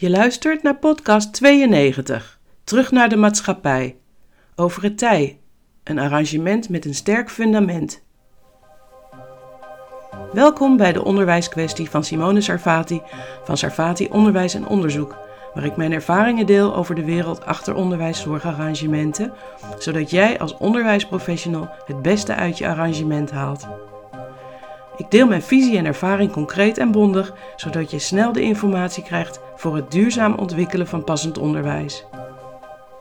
Je luistert naar podcast 92, Terug naar de maatschappij. Over het tij, een arrangement met een sterk fundament. Welkom bij de onderwijskwestie van Simone Sarfati van Sarfati Onderwijs en Onderzoek, waar ik mijn ervaringen deel over de wereld achter onderwijszorgarrangementen, zodat jij als onderwijsprofessional het beste uit je arrangement haalt. Ik deel mijn visie en ervaring concreet en bondig, zodat je snel de informatie krijgt voor het duurzaam ontwikkelen van passend onderwijs.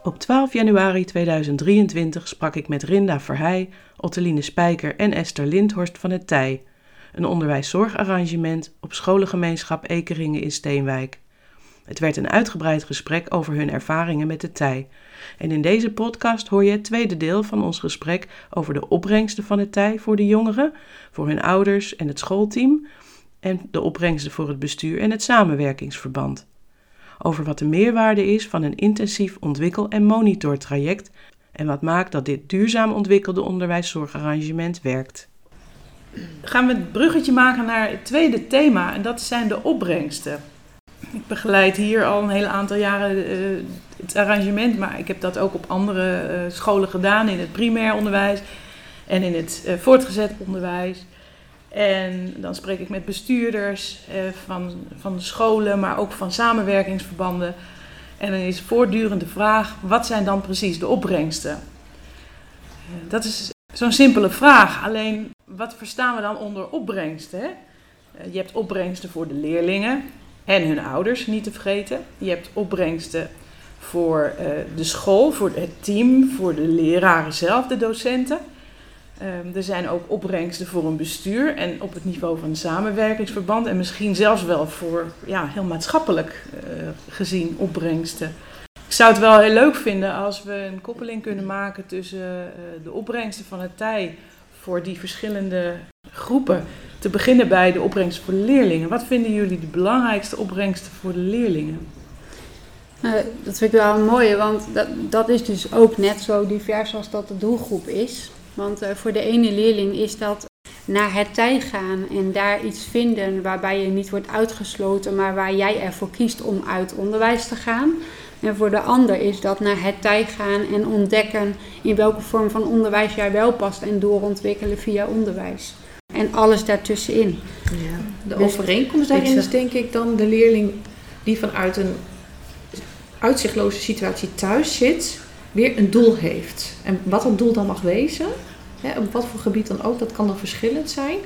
Op 12 januari 2023 sprak ik met Rinda Verheij, Otteline Spijker en Esther Lindhorst van het TIJ, een onderwijszorgarrangement op scholengemeenschap Ekeringen in Steenwijk. Het werd een uitgebreid gesprek over hun ervaringen met de TIJ. En in deze podcast hoor je het tweede deel van ons gesprek over de opbrengsten van het TIJ voor de jongeren, voor hun ouders en het schoolteam, en de opbrengsten voor het bestuur en het samenwerkingsverband. Over wat de meerwaarde is van een intensief ontwikkel- en monitortraject en wat maakt dat dit duurzaam ontwikkelde onderwijszorgarrangement werkt. Gaan we het bruggetje maken naar het tweede thema en dat zijn de opbrengsten. Ik begeleid hier al een hele aantal jaren uh, het arrangement, maar ik heb dat ook op andere uh, scholen gedaan, in het primair onderwijs en in het uh, voortgezet onderwijs. En dan spreek ik met bestuurders van, van de scholen, maar ook van samenwerkingsverbanden. En dan is voortdurend de vraag: wat zijn dan precies de opbrengsten? dat is zo'n simpele vraag. Alleen, wat verstaan we dan onder opbrengsten? Hè? Je hebt opbrengsten voor de leerlingen, en hun ouders niet te vergeten. Je hebt opbrengsten voor uh, de school, voor het team, voor de leraren zelf, de docenten. Um, er zijn ook opbrengsten voor een bestuur en op het niveau van een samenwerkingsverband en misschien zelfs wel voor ja, heel maatschappelijk uh, gezien opbrengsten. Ik zou het wel heel leuk vinden als we een koppeling kunnen maken tussen uh, de opbrengsten van het tij voor die verschillende groepen te beginnen bij de opbrengsten voor de leerlingen. Wat vinden jullie de belangrijkste opbrengsten voor de leerlingen? Uh, dat vind ik wel mooi, want dat, dat is dus ook net zo divers als dat de doelgroep is. Want uh, voor de ene leerling is dat naar het tij gaan en daar iets vinden waarbij je niet wordt uitgesloten, maar waar jij ervoor kiest om uit onderwijs te gaan. En voor de ander is dat naar het tij gaan en ontdekken in welke vorm van onderwijs jij wel past en doorontwikkelen via onderwijs en alles daartussenin. Ja. De dus overeenkomst daarin is denk ik dan de leerling die vanuit een uitzichtloze situatie thuis zit, weer een doel heeft. En wat dat doel dan mag wezen, hè, op wat voor gebied dan ook, dat kan dan verschillend zijn.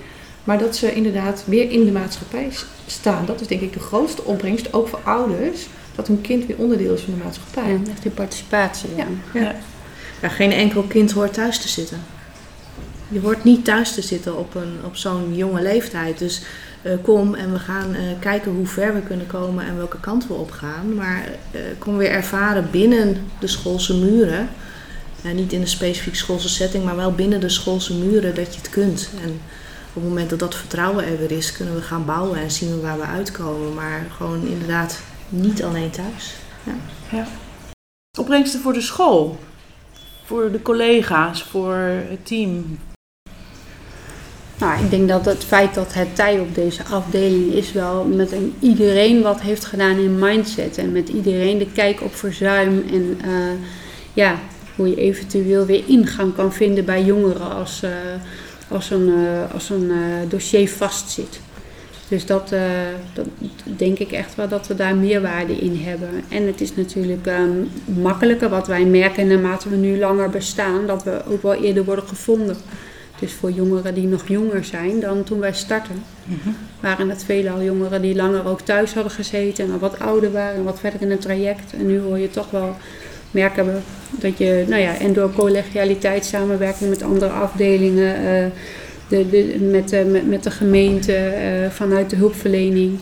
Maar dat ze inderdaad weer in de maatschappij staan. Dat is denk ik de grootste opbrengst, ook voor ouders, dat hun kind weer onderdeel is van de maatschappij. Ja, echt die participatie. Ja. Ja. ja. geen enkel kind hoort thuis te zitten je hoort niet thuis te zitten op, een, op zo'n jonge leeftijd. Dus uh, kom en we gaan uh, kijken hoe ver we kunnen komen en welke kant we op gaan. Maar uh, kom weer ervaren binnen de schoolse muren. niet in een specifiek schoolse setting, maar wel binnen de schoolse muren dat je het kunt. En op het moment dat dat vertrouwen er weer is, kunnen we gaan bouwen en zien we waar we uitkomen. Maar gewoon inderdaad niet alleen thuis. Ja. ja. Opbrengsten voor de school, voor de collega's, voor het team, nou, ik denk dat het feit dat het tij op deze afdeling is wel met een, iedereen wat heeft gedaan in mindset. En met iedereen de kijk op verzuim en uh, ja, hoe je eventueel weer ingang kan vinden bij jongeren als, uh, als een, uh, als een dossier vastzit. Dus dat, dat, denk ik echt wel dat we daar meerwaarde in hebben. En het is natuurlijk um, makkelijker wat wij merken naarmate we nu langer bestaan, dat we ook wel eerder worden gevonden. Dus voor jongeren die nog jonger zijn dan toen wij starten, waren het veelal jongeren die langer ook thuis hadden gezeten en wat ouder waren en wat verder in het traject. En nu hoor je toch wel merken we dat je, nou ja, en door collegialiteit, samenwerking met andere afdelingen, uh, de, de, met, uh, met, met, de gemeente, uh, vanuit de hulpverlening.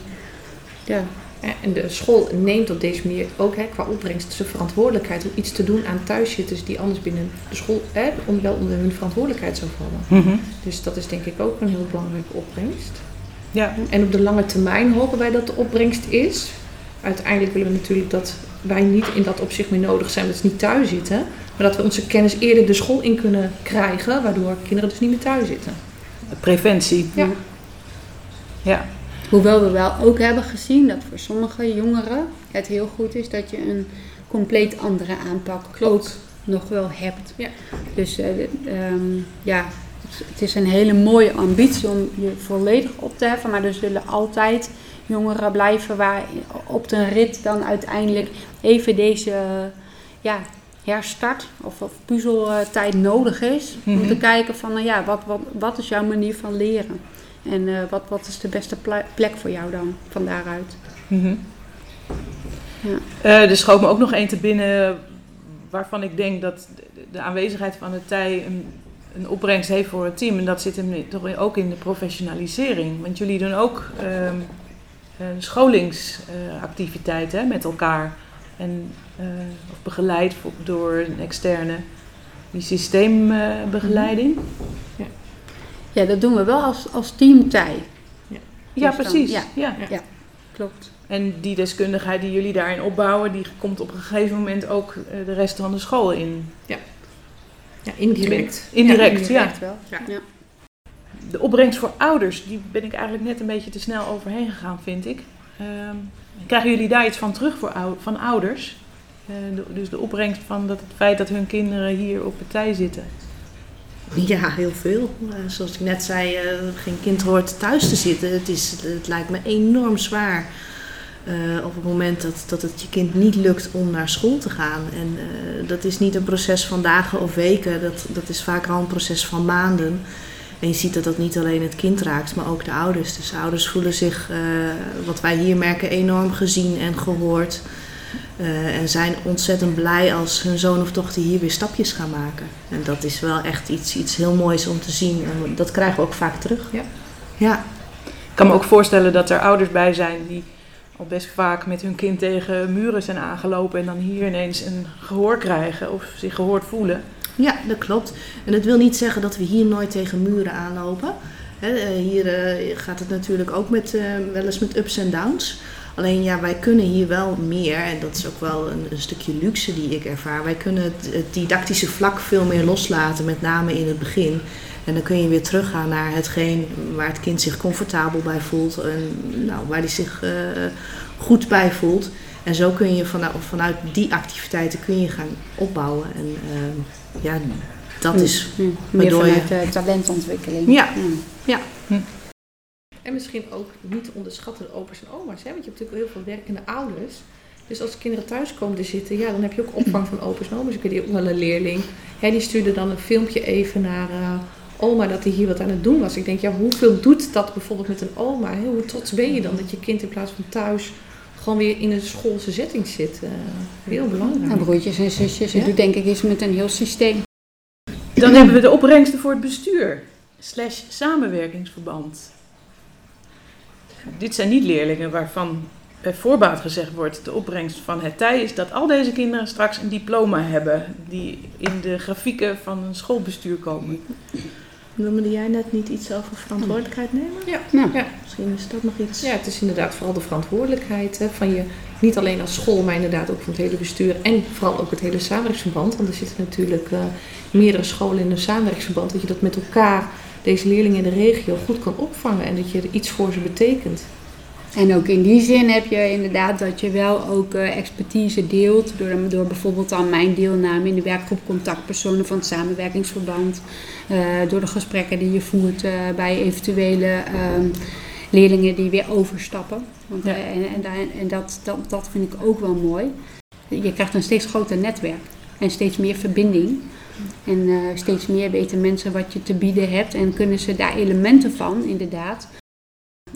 Ja, en de school neemt op deze manier ook hè, qua opbrengst zijn verantwoordelijkheid om iets te doen aan thuiszitters die anders binnen de school hè, om, wel onder hun verantwoordelijkheid zou vallen. Mhm. Dus dat is denk ik ook een heel belangrijke opbrengst. Ja. En op de lange termijn hopen wij dat de opbrengst is. Uiteindelijk willen we natuurlijk dat wij niet in dat opzicht meer nodig zijn dat ze niet thuis zitten. Maar dat we onze kennis eerder de school in kunnen krijgen, waardoor kinderen dus niet meer thuis zitten. Preventie. Ja. Ja. Hoewel we wel ook hebben gezien dat voor sommige jongeren het heel goed is dat je een compleet andere aanpak Klopt. ook nog wel hebt. Ja. Dus eh, ehm, ja, het- is een hele mooie ambitie om je volledig op te heffen, maar er zullen altijd jongeren blijven waar op de rit dan uiteindelijk even deze ja, herstart of, of puzzeltijd nodig is. Om Mhm. te kijken van nou ja, wat, wat, wat is jouw manier van leren? En eh, wat, wat is de beste plek voor jou dan van daaruit? Mhm. Ja. Eh, er schoot me ook nog één te binnen waarvan ik denk dat de- de aanwezigheid van het tij een, een opbrengst heeft voor het team. En dat zit hem toch ook in de professionalisering. Want jullie doen ook ehm scholingsactiviteiten met elkaar. En, eh, of begeleid door een externe. Die systeembegeleiding. Ja, dat doen we wel als, als teamtij. ja, Dus dan- precies. ja. ja. Klopt. En die deskundigheid die jullie daarin opbouwen, die komt op een gegeven moment ook eh, de rest van de school in. Ja, indirect. Indirect, ja. Wel. Ja. Ja. De opbrengst voor ouders, die ben ik eigenlijk net een beetje te snel overheen gegaan, vind ik. Ehm, krijgen jullie daar iets van terug voor ou- van ouders? Eh, de- dus de opbrengst van dat, het feit dat hun kinderen hier op partij zitten. Ja, heel veel. Eh, zoals ik net zei, eh, geen kind hoort thuis te zitten. Het, is, het lijkt me enorm zwaar eh, op het moment dat, dat het je kind niet lukt om naar school te gaan. En dat is niet een proces van dagen of weken, dat, dat is vaak al een proces van maanden. En je ziet dat dat niet alleen het kind raakt, maar ook de ouders. Dus de ouders voelen zich, wat wij hier merken, enorm gezien en gehoord. Eh, en zijn ontzettend blij als hun zoon of dochter hier weer stapjes gaan maken. En dat is wel echt iets, iets heel moois om te zien. En dat krijgen we ook vaak terug. Ja. Ja, Ik kan me ook voorstellen dat er ouders bij zijn die al best vaak met hun kind tegen muren zijn aangelopen en dan hier ineens een gehoor krijgen of zich gehoord voelen. ja, dat klopt. En dat wil niet zeggen dat we hier nooit tegen muren aanlopen. Eh, hier eh, gaat het natuurlijk ook met, wel eens met ups en downs. Alleen ja, wij kunnen hier wel meer, en dat is ook wel een, een stukje luxe die ik ervaar. Wij kunnen het, het didactische vlak veel meer loslaten, met name in het begin. En dan kun je weer teruggaan naar hetgeen waar het kind zich comfortabel bij voelt. En nou, waar hij zich eh, goed bij voelt. En zo kun je vanuit, vanuit die activiteiten kun je gaan opbouwen. En ehm, ja, dat is Ja, meer waardoor je- vanuit eh, talentontwikkeling. Ja. En misschien ook niet te onderschatten de opa's en oma's. Hè? Want je hebt natuurlijk heel veel werkende ouders. Dus als kinderen thuis komen te zitten, ja, dan heb je ook opvang van opa's en oma's. Ik weet ook wel een leerling. Ja, die stuurde dan een filmpje even naar eh, oma dat hij hier wat aan het doen was. Ik denk, ja, hoeveel doet dat bijvoorbeeld met een oma? Hè? Hoe trots ben je dan dat je kind in plaats van thuis gewoon weer in een schoolse setting zit? Eh, heel belangrijk. En broertjes en zusjes, het Ja. doet denk ik iets met een heel systeem. Dan hebben we de opbrengsten voor het bestuur. Slash samenwerkingsverband. Dit zijn niet leerlingen waarvan bij voorbaat gezegd wordt... de opbrengst van het tij is dat al deze kinderen straks een diploma hebben... die in de grafieken van een schoolbestuur komen. Noemde jij net niet iets over verantwoordelijkheid nemen? Ja. Ja. Ja. Misschien is dat nog iets. Ja, het is inderdaad vooral de verantwoordelijkheid hè, van je, niet alleen als school, maar inderdaad ook van het hele bestuur en vooral ook het hele samenwerkingsverband. Want er zitten natuurlijk eh, meerdere scholen in een samenwerkingsverband, dat je dat met elkaar, deze leerlingen in de regio, goed kan opvangen en dat je er iets voor ze betekent. En ook in die zin heb je inderdaad dat je wel ook eh, expertise deelt. Door, door bijvoorbeeld dan mijn deelname in de werkgroep contactpersonen van het samenwerkingsverband. eh, door de gesprekken die je voert eh, bij eventuele ehm, leerlingen die weer overstappen. Want, Ja. en en, daar- en dat, dat, dat vind ik ook wel mooi. Je krijgt een steeds groter netwerk en steeds meer verbinding. En eh, steeds meer weten mensen wat je te bieden hebt en kunnen ze daar elementen van, inderdaad,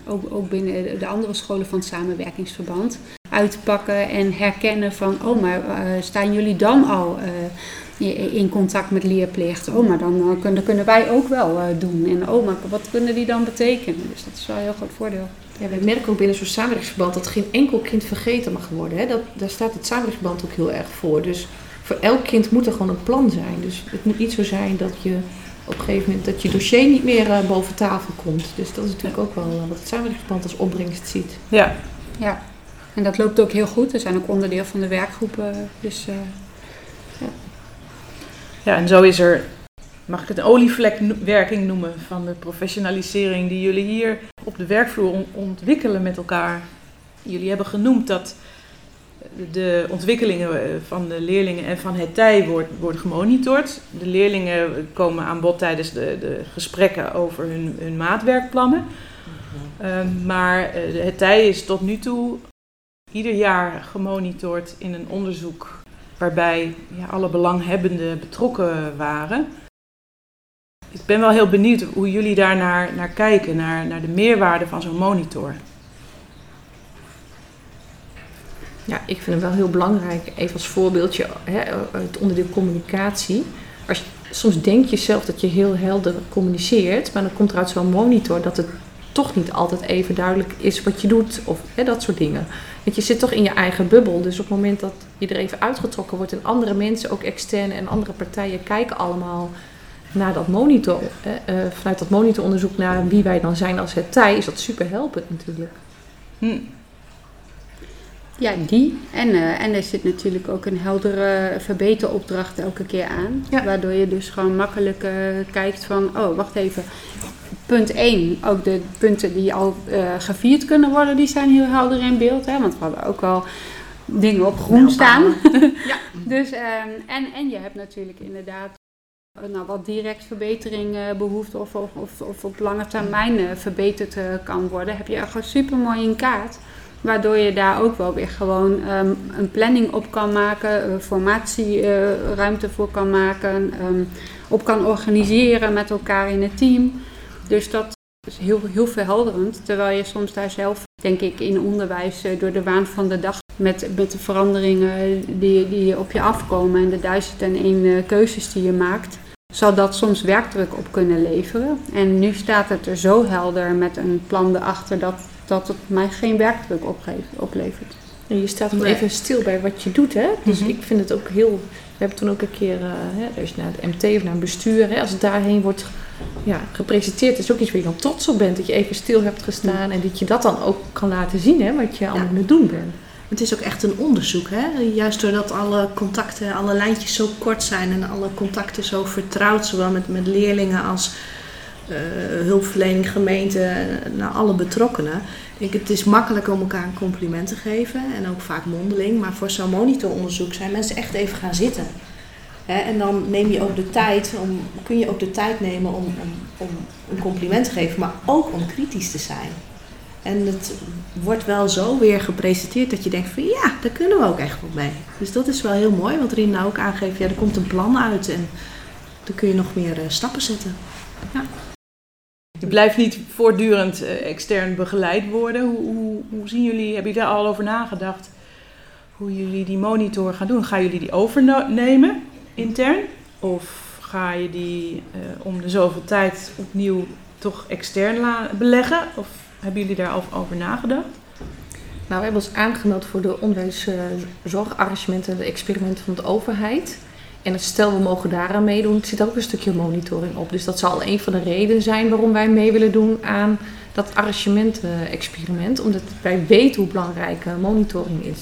ook, ook binnen de andere scholen van het samenwerkingsverband, uitpakken en herkennen van, oh maar eh, staan jullie dan al eh, in contact met leerplicht? Oh maar dan kunnen, kunnen wij ook wel doen. En oh maar wat kunnen die dan betekenen? Dus dat is wel een heel groot voordeel. Ja, wij merken ook binnen zo'n samenwerkingsverband dat geen enkel kind vergeten mag worden. Hè. Dat, daar staat het samenwerkingsverband ook heel erg voor. Dus voor elk kind moet er gewoon een plan zijn. Dus het moet niet zo zijn dat je op een gegeven moment dat je dossier niet meer eh, boven tafel komt. Dus dat is natuurlijk ook wel eh, wat het samenwerkingsverband als opbrengst ziet. Ja, Ja, en dat loopt ook heel goed. We zijn ook onderdeel van de werkgroepen. Dus eh, ja en zo is er mag ik het een olievlekwerking noemen van de professionalisering die jullie hier op de werkvloer ontwikkelen met elkaar. Jullie hebben genoemd dat de ontwikkelingen eh, van de leerlingen en van het tij wordt, worden gemonitord. De leerlingen komen aan bod tijdens de, de gesprekken over hun, hun maatwerkplannen. Ehm, maar uh, het tij is tot nu toe ieder jaar gemonitord in een onderzoek waarbij ja, alle belanghebbenden betrokken waren. Ik ben wel heel benieuwd hoe jullie daar naar, naar kijken, naar, naar de meerwaarde van zo'n monitor. Ja, ik vind hem wel heel belangrijk. Even als voorbeeldje, hè, het onderdeel communicatie. Als soms denk je zelf dat je heel helder communiceert, maar dan komt er uit zo'n monitor dat het toch niet altijd even duidelijk is wat je doet of hè, dat soort dingen. Want je zit toch in je eigen bubbel. Dus op het moment dat je er even uitgetrokken wordt en andere mensen, ook externe en andere partijen, kijken allemaal naar dat monitor, uh, vanuit dat monitoronderzoek naar wie wij dan zijn als het tij, is dat super helpend natuurlijk. Hm. Ja, die. En, uh, en er zit natuurlijk ook een heldere verbeteropdracht elke keer aan. Waardoor je dus gewoon makkelijk kijkt van, oh, wacht even. Punt 1, ook de punten die al uh, gevierd kunnen worden, die zijn heel helder in beeld. Hè? Want we hadden ook al dingen op groen staan. ja. dus, um, en, en je hebt natuurlijk inderdaad nou, wat direct verbetering uh, behoeft of, of, of, of, op lange termijn uh, verbeterd kan worden, heb je er gewoon super mooi in kaart. Waardoor je daar ook wel weer gewoon um, een planning op kan maken, formatieruimte voor kan maken, um, op kan organiseren met elkaar in het team. Dus dat is heel, heel verhelderend. Terwijl je soms daar zelf, denk ik, in onderwijs door de waan van de dag met, met de veranderingen die, die op je afkomen en de duizend en één keuzes die je maakt, zal dat soms werkdruk op kunnen leveren. En nu staat het er zo helder met een plan erachter dat, dat het mij geen werkdruk oplevert. En je staat ook even stil bij wat je doet, hè? Dus mhm. ik vind het ook heel. We hebben toen ook een keer, uh, hè, als je naar het MT of naar een bestuur, hè, als het daarheen wordt ja, gepresenteerd, is ook iets waar je dan trots op bent. Dat je even stil hebt gestaan en dat je dat dan ook kan laten zien, hè, wat je allemaal aan het doen bent. Het is ook echt een onderzoek, hè? Juist doordat alle contacten, alle lijntjes zo kort zijn en alle contacten zo vertrouwd, zowel met, met leerlingen als hulpverlening, gemeente, naar alle betrokkenen. Ik, het is makkelijk om elkaar een compliment te geven en ook vaak mondeling, maar voor zo'n monitoronderzoek zijn mensen echt even gaan zitten. En dan neem je ook de tijd om, kun je ook de tijd nemen om, om, om een compliment te geven, maar ook om kritisch te zijn. En het wordt wel zo weer gepresenteerd dat je denkt van ja, daar kunnen we ook echt wel mee. Dus dat is wel heel mooi, wat Rien nou ook aangeeft. Ja, er komt een plan uit en dan kun je nog meer uh, stappen zetten. Ja. Je blijft niet voortdurend uh, extern begeleid worden. Hoe, hoe, zien jullie, hebben jullie daar al over nagedacht? Hoe jullie die monitor gaan doen? Gaan jullie die overnemen intern? Of ga je die uh, om de zoveel tijd opnieuw toch extern beleggen? Of hebben jullie daar over nagedacht? Nou, we hebben ons aangemeld voor de onderwijszorgarrangementen en de experimenten van de overheid. En stel we mogen daaraan meedoen, zit ook een stukje monitoring op. Dus dat zal een van de redenen zijn waarom wij mee willen doen aan dat arrangement-experiment. Omdat wij weten hoe belangrijk monitoring is.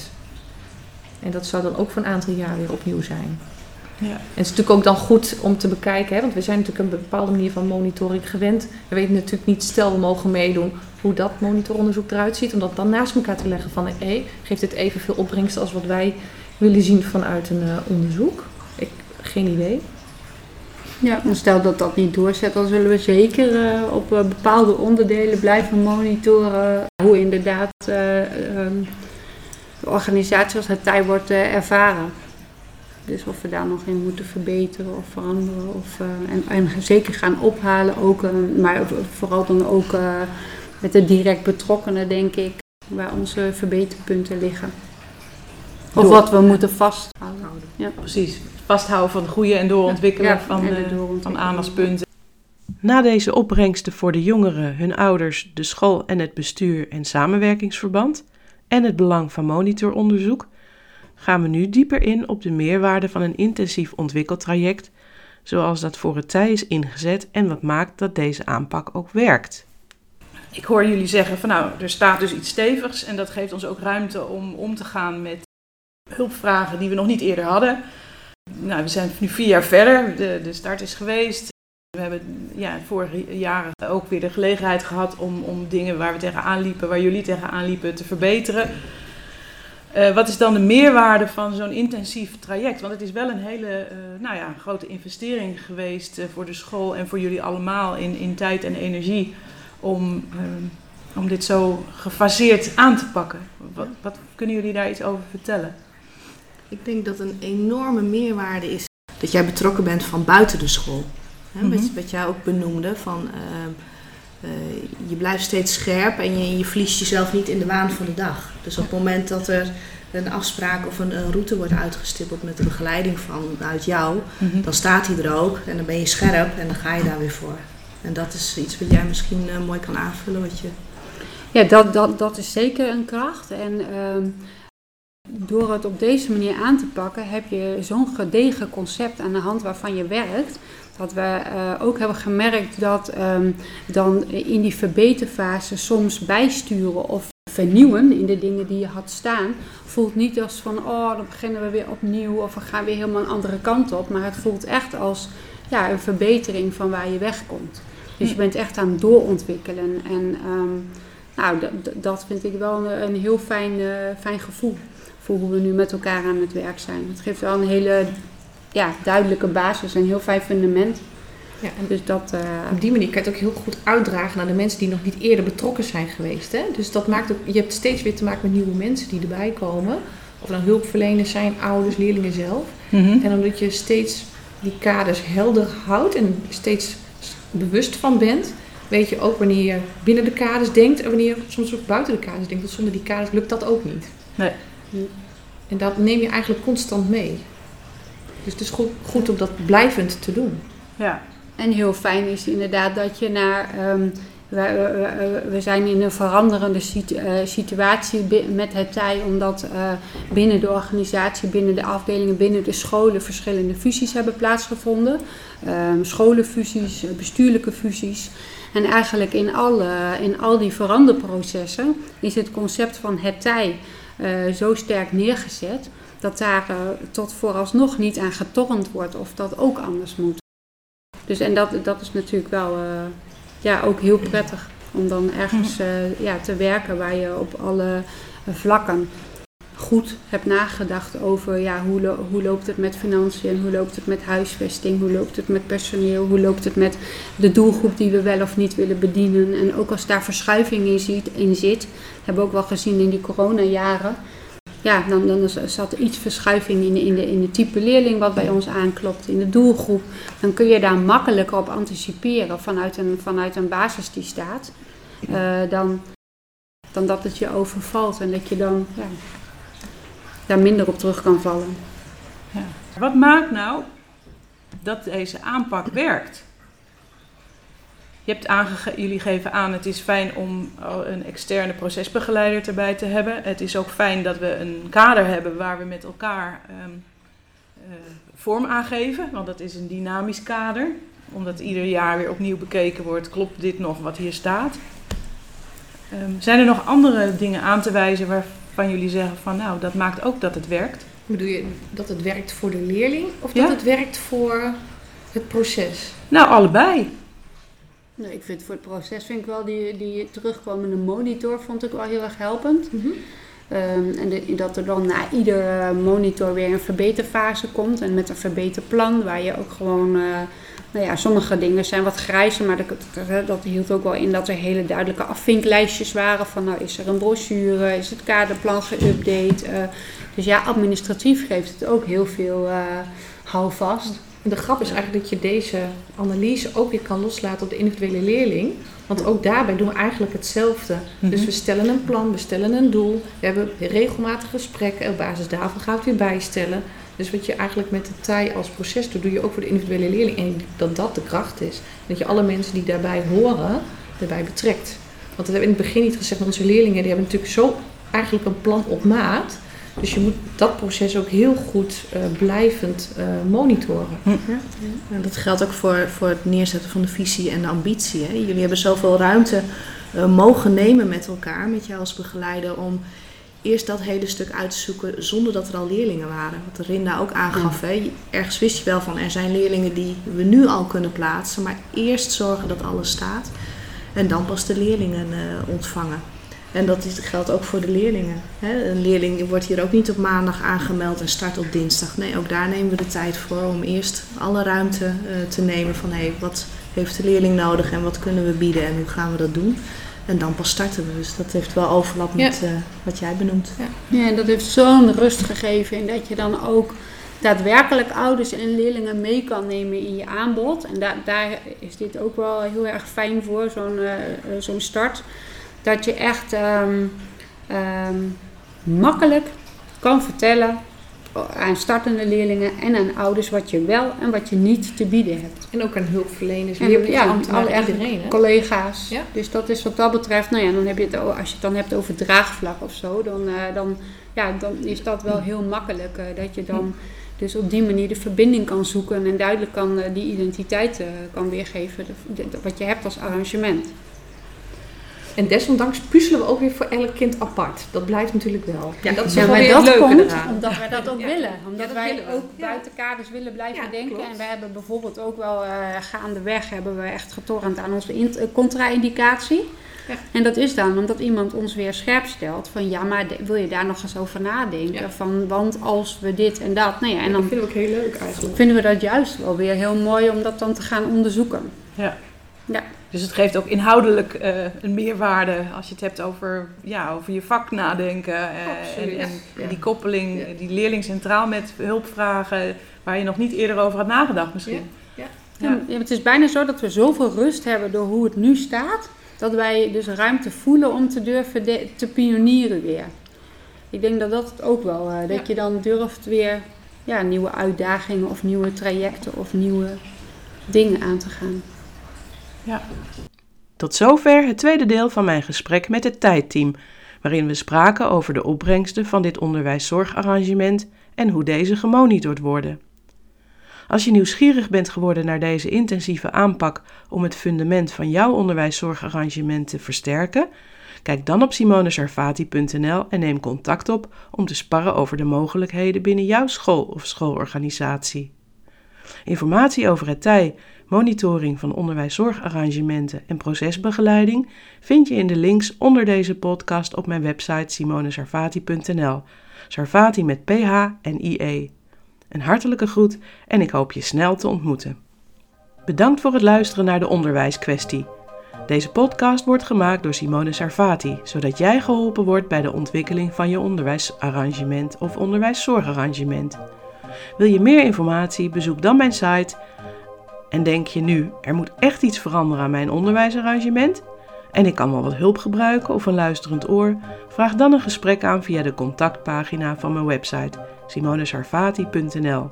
En dat zou dan ook voor een aantal jaar weer opnieuw zijn. Ja. En het is natuurlijk ook dan goed om te bekijken, hè, want we zijn natuurlijk een bepaalde manier van monitoring gewend. We weten natuurlijk niet, stel we mogen meedoen, hoe dat monitoronderzoek eruit ziet. Om dat dan naast elkaar te leggen van, hé, geeft dit evenveel opbrengst als wat wij willen zien vanuit een uh, onderzoek? Geen idee. Ja, en stel dat dat niet doorzet, dan zullen we zeker uh, op uh, bepaalde onderdelen blijven monitoren hoe inderdaad um, de organisatie als het tij wordt ervaren. Dus of we daar nog in moeten verbeteren of veranderen. Of, en, en, zeker gaan ophalen, ook, maar vooral dan ook met de direct betrokkenen, denk ik, waar onze verbeterpunten liggen. Of wat we moeten vasthouden. Ja. Precies, vasthouden van het goede en doorontwikkelen van, de, van aandachtspunten. Na deze opbrengsten voor de jongeren, hun ouders, de school en het bestuur en samenwerkingsverband en het belang van monitoronderzoek, gaan we nu dieper in op de meerwaarde van een intensief ontwikkeltraject, zoals dat voor het tij is ingezet en wat maakt dat deze aanpak ook werkt ik hoor jullie zeggen van nou, er staat dus iets stevigs en dat geeft ons ook ruimte om om te gaan met hulpvragen die we nog niet eerder hadden. Nou, we zijn nu vier jaar verder, de, de start is geweest. We hebben ja, vorige jaren ook weer de gelegenheid gehad om, om dingen waar we tegenaan liepen, waar jullie tegenaan liepen, te verbeteren. Uh, wat is dan de meerwaarde van zo'n intensief traject? Want het is wel een hele uh, nou ja, grote investering geweest uh, voor de school en voor jullie allemaal in, in tijd en energie om, om dit zo gefaseerd aan te pakken. Wat, wat kunnen jullie daar iets over vertellen? Ik denk dat een enorme meerwaarde is dat jij betrokken bent van buiten de school. Hè, wat, wat jij ook benoemde, van je blijft steeds scherp en je, je verliest jezelf niet in de waan van de dag. Dus op het moment dat er een afspraak of een, een, route wordt uitgestippeld met de begeleiding vanuit jou, Mhm. dan staat hij er ook en dan ben je scherp en dan ga je daar weer voor. En dat is iets wat jij misschien uh, mooi kan aanvullen. Wat je... Ja, dat, dat, dat is zeker een kracht. En uh, door het op deze manier aan te pakken, heb je zo'n gedegen concept aan de hand waarvan je werkt. Dat we uh, ook hebben gemerkt dat um, dan in die verbeterfase soms bijsturen of vernieuwen in de dingen die je had staan, voelt niet als van oh, dan beginnen we weer opnieuw of we gaan weer helemaal een andere kant op. Maar het voelt echt als ja, een verbetering van waar je wegkomt. Dus je bent echt aan het doorontwikkelen. En um, nou, dat vind ik wel een, een heel fijn, uh, fijn gevoel voor hoe we nu met elkaar aan het werk zijn. Het geeft wel een hele ja, duidelijke basis, een heel fijn fundament. Ja, en dus dat, uh, op die manier kan je het ook heel goed uitdragen naar de mensen die nog niet eerder betrokken zijn geweest. Hè? Dus dat maakt ook, je hebt steeds weer te maken met nieuwe mensen die erbij komen. Of dan hulpverleners zijn, ouders, leerlingen zelf. Mhm. En omdat je steeds die kaders helder houdt en steeds bewust van bent, weet je ook wanneer je binnen de kaders denkt en wanneer je soms ook buiten de kaders denkt. Want zonder die kaders lukt dat ook niet. Nee. En dat neem je eigenlijk constant mee. Dus het is goed, goed om dat blijvend te doen. Ja. En heel fijn is inderdaad dat je naar. Um, we, we, zijn in een veranderende uh, situatie met het tij, omdat uh, binnen de organisatie, binnen de afdelingen, binnen de scholen verschillende fusies hebben plaatsgevonden. Um, scholenfusies, bestuurlijke fusies. En eigenlijk in, alle, in al die veranderprocessen is het concept van het tij uh, zo sterk neergezet dat daar uh, tot vooralsnog niet aan getornd wordt of dat ook anders moet. Dus en dat, dat is natuurlijk wel uh, ja, ook heel prettig om dan ergens ja, te werken waar je op alle vlakken goed hebt nagedacht over ja, hoe, hoe loopt het met financiën, hoe loopt het met huisvesting, hoe loopt het met personeel, hoe loopt het met de doelgroep die we wel of niet willen bedienen. En ook als daar verschuiving in, ziet, in zit, hebben we ook wel gezien in die coronajaren, ja, dan, dan zat er iets verschuiving in in, de, in de type leerling wat bij ons aanklopt, in de doelgroep. Dan kun je daar makkelijker op anticiperen vanuit een, vanuit een basis die staat, uh, dan, dan dat het je overvalt en dat je dan ja, daar minder op terug kan vallen. Ja. Wat maakt nou dat deze aanpak werkt? Je hebt aange jullie geven aan, het is fijn om een externe procesbegeleider erbij te hebben. Het is ook fijn dat we een kader hebben waar we met elkaar um, uh, vorm aangeven, want dat is een dynamisch kader. Omdat ieder jaar weer opnieuw bekeken wordt, klopt dit nog wat hier staat? Um, zijn er nog andere dingen aan te wijzen waarvan jullie zeggen van nou, dat maakt ook dat het werkt? Bedoel je dat het werkt voor de leerling of Ja? dat het werkt voor het proces? Nou, allebei. Nee, ik vind voor het proces vind ik wel die, die terugkomende monitor vond ik wel heel erg helpend. Mhm. Um, en dat er dan na iedere monitor weer een verbeterfase komt en met een verbeterplan waar je ook gewoon, uh, nou ja, sommige dingen zijn wat grijzer, maar dat, hield ook wel in dat er hele duidelijke afvinklijstjes waren van nou is er een brochure, is het kaderplan geüpdate. Uh, dus ja, administratief geeft het ook heel veel uh, houvast. De grap is eigenlijk dat je deze analyse ook weer kan loslaten op de individuele leerling. Want ook daarbij doen we eigenlijk hetzelfde. Mhm. Dus we stellen een plan, we stellen een doel. We hebben regelmatig gesprekken. Op basis daarvan gaan we het weer bijstellen. Dus wat je eigenlijk met de TAI als proces doet, doe je ook voor de individuele leerling. En dat dat de kracht is. Dat je alle mensen die daarbij horen, erbij betrekt. Want dat hebben we in het begin niet gezegd. Onze leerlingen die hebben natuurlijk zo eigenlijk een plan op maat. Dus je moet dat proces ook heel goed uh, blijvend uh, monitoren. Ja. En dat geldt ook voor, voor het neerzetten van de visie en de ambitie. Hè. Jullie hebben zoveel ruimte uh, mogen nemen met elkaar, met jou als begeleider, om eerst dat hele stuk uit te zoeken zonder dat er al leerlingen waren. Wat Rinda ook aangaf. Hè? Ergens wist je wel van er zijn leerlingen die we nu al kunnen plaatsen. Maar eerst zorgen dat alles staat. En dan pas de leerlingen uh, ontvangen. En dat geldt ook voor de leerlingen. Hè? Een leerling wordt hier ook niet op maandag aangemeld en start op dinsdag. Nee, ook daar nemen we de tijd voor om eerst alle ruimte uh, te nemen van hé, hey, wat heeft de leerling nodig en wat kunnen we bieden en hoe gaan we dat doen. En dan pas starten we. Dus dat heeft wel overlap met uh, wat jij benoemt. Ja. ja, en dat heeft zo'n rust gegeven in dat je dan ook daadwerkelijk ouders en leerlingen mee kan nemen in je aanbod. En da daar is dit ook wel heel erg fijn voor, zo'n uh, zo'n start. Dat je echt um, um, makkelijk kan vertellen aan startende leerlingen en aan ouders wat je wel en wat je niet te bieden hebt. En ook aan hulpverleners, en, ja, alle iedereen, hè? collega's. Ja? Dus dat is wat dat betreft, nou ja, dan heb je het, als je het dan hebt over draagvlak of zo, dan, uh, dan, ja, dan is dat wel heel makkelijk. Uh, dat je dan dus op die manier de verbinding kan zoeken en duidelijk kan uh, die identiteit kan weergeven, de, de, wat je hebt als arrangement. En desondanks puzzelen we ook weer voor elk kind apart. Dat blijft natuurlijk wel. Ja, dat is ja, maar dat komt eraan. omdat wij dat ook willen. Omdat ja, wij ook buiten kaders willen blijven denken. Klopt. En we hebben bijvoorbeeld ook wel uh, gaandeweg hebben we echt getornd aan onze uh, contra-indicatie. En dat is dan omdat iemand ons weer scherp stelt van ja, maar wil je daar nog eens over nadenken? Van, want als we dit en dat. Nou ja, en dan dat vinden we ook heel leuk eigenlijk. Vinden we dat juist wel weer heel mooi om dat dan te gaan onderzoeken. Ja. Ja. Dus het geeft ook inhoudelijk uh, een meerwaarde als je het hebt over, ja, over je vak nadenken. Uh, en, en, en, die koppeling, ja. die leerling centraal met hulpvragen waar je nog niet eerder over had nagedacht misschien. Ja. Ja. het is bijna zo dat we zoveel rust hebben door hoe het nu staat, dat wij dus ruimte voelen om te durven te pionieren weer. Ik denk dat dat het ook wel, uh, dat je dan durft weer ja, nieuwe uitdagingen of nieuwe trajecten of nieuwe dingen aan te gaan. Ja. Tot zover het tweede deel van mijn gesprek met het tijdteam, waarin we spraken over de opbrengsten van dit onderwijszorgarrangement en hoe deze gemonitord worden. Als je nieuwsgierig bent geworden naar deze intensieve aanpak om het fundament van jouw onderwijszorgarrangement te versterken, kijk dan op simonesarvati.nl en neem contact op om te sparren over de mogelijkheden binnen jouw school of schoolorganisatie. Informatie over het TIJ monitoring van onderwijszorgarrangementen en procesbegeleiding vind je in de links onder deze podcast op mijn website simonesarvati.nl. Sarvati met PH en IE. Een hartelijke groet en ik hoop je snel te ontmoeten. Bedankt voor het luisteren naar de onderwijskwestie. Deze podcast wordt gemaakt door Simone Sarvati, zodat jij geholpen wordt bij de ontwikkeling van je onderwijsarrangement of onderwijszorgarrangement. Wil je meer informatie? Bezoek dan mijn site en denk je nu, er moet echt iets veranderen aan mijn onderwijsarrangement? En ik kan wel wat hulp gebruiken of een luisterend oor? Vraag dan een gesprek aan via de contactpagina van mijn website simonesarvati.nl.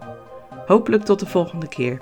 Hopelijk tot de volgende keer.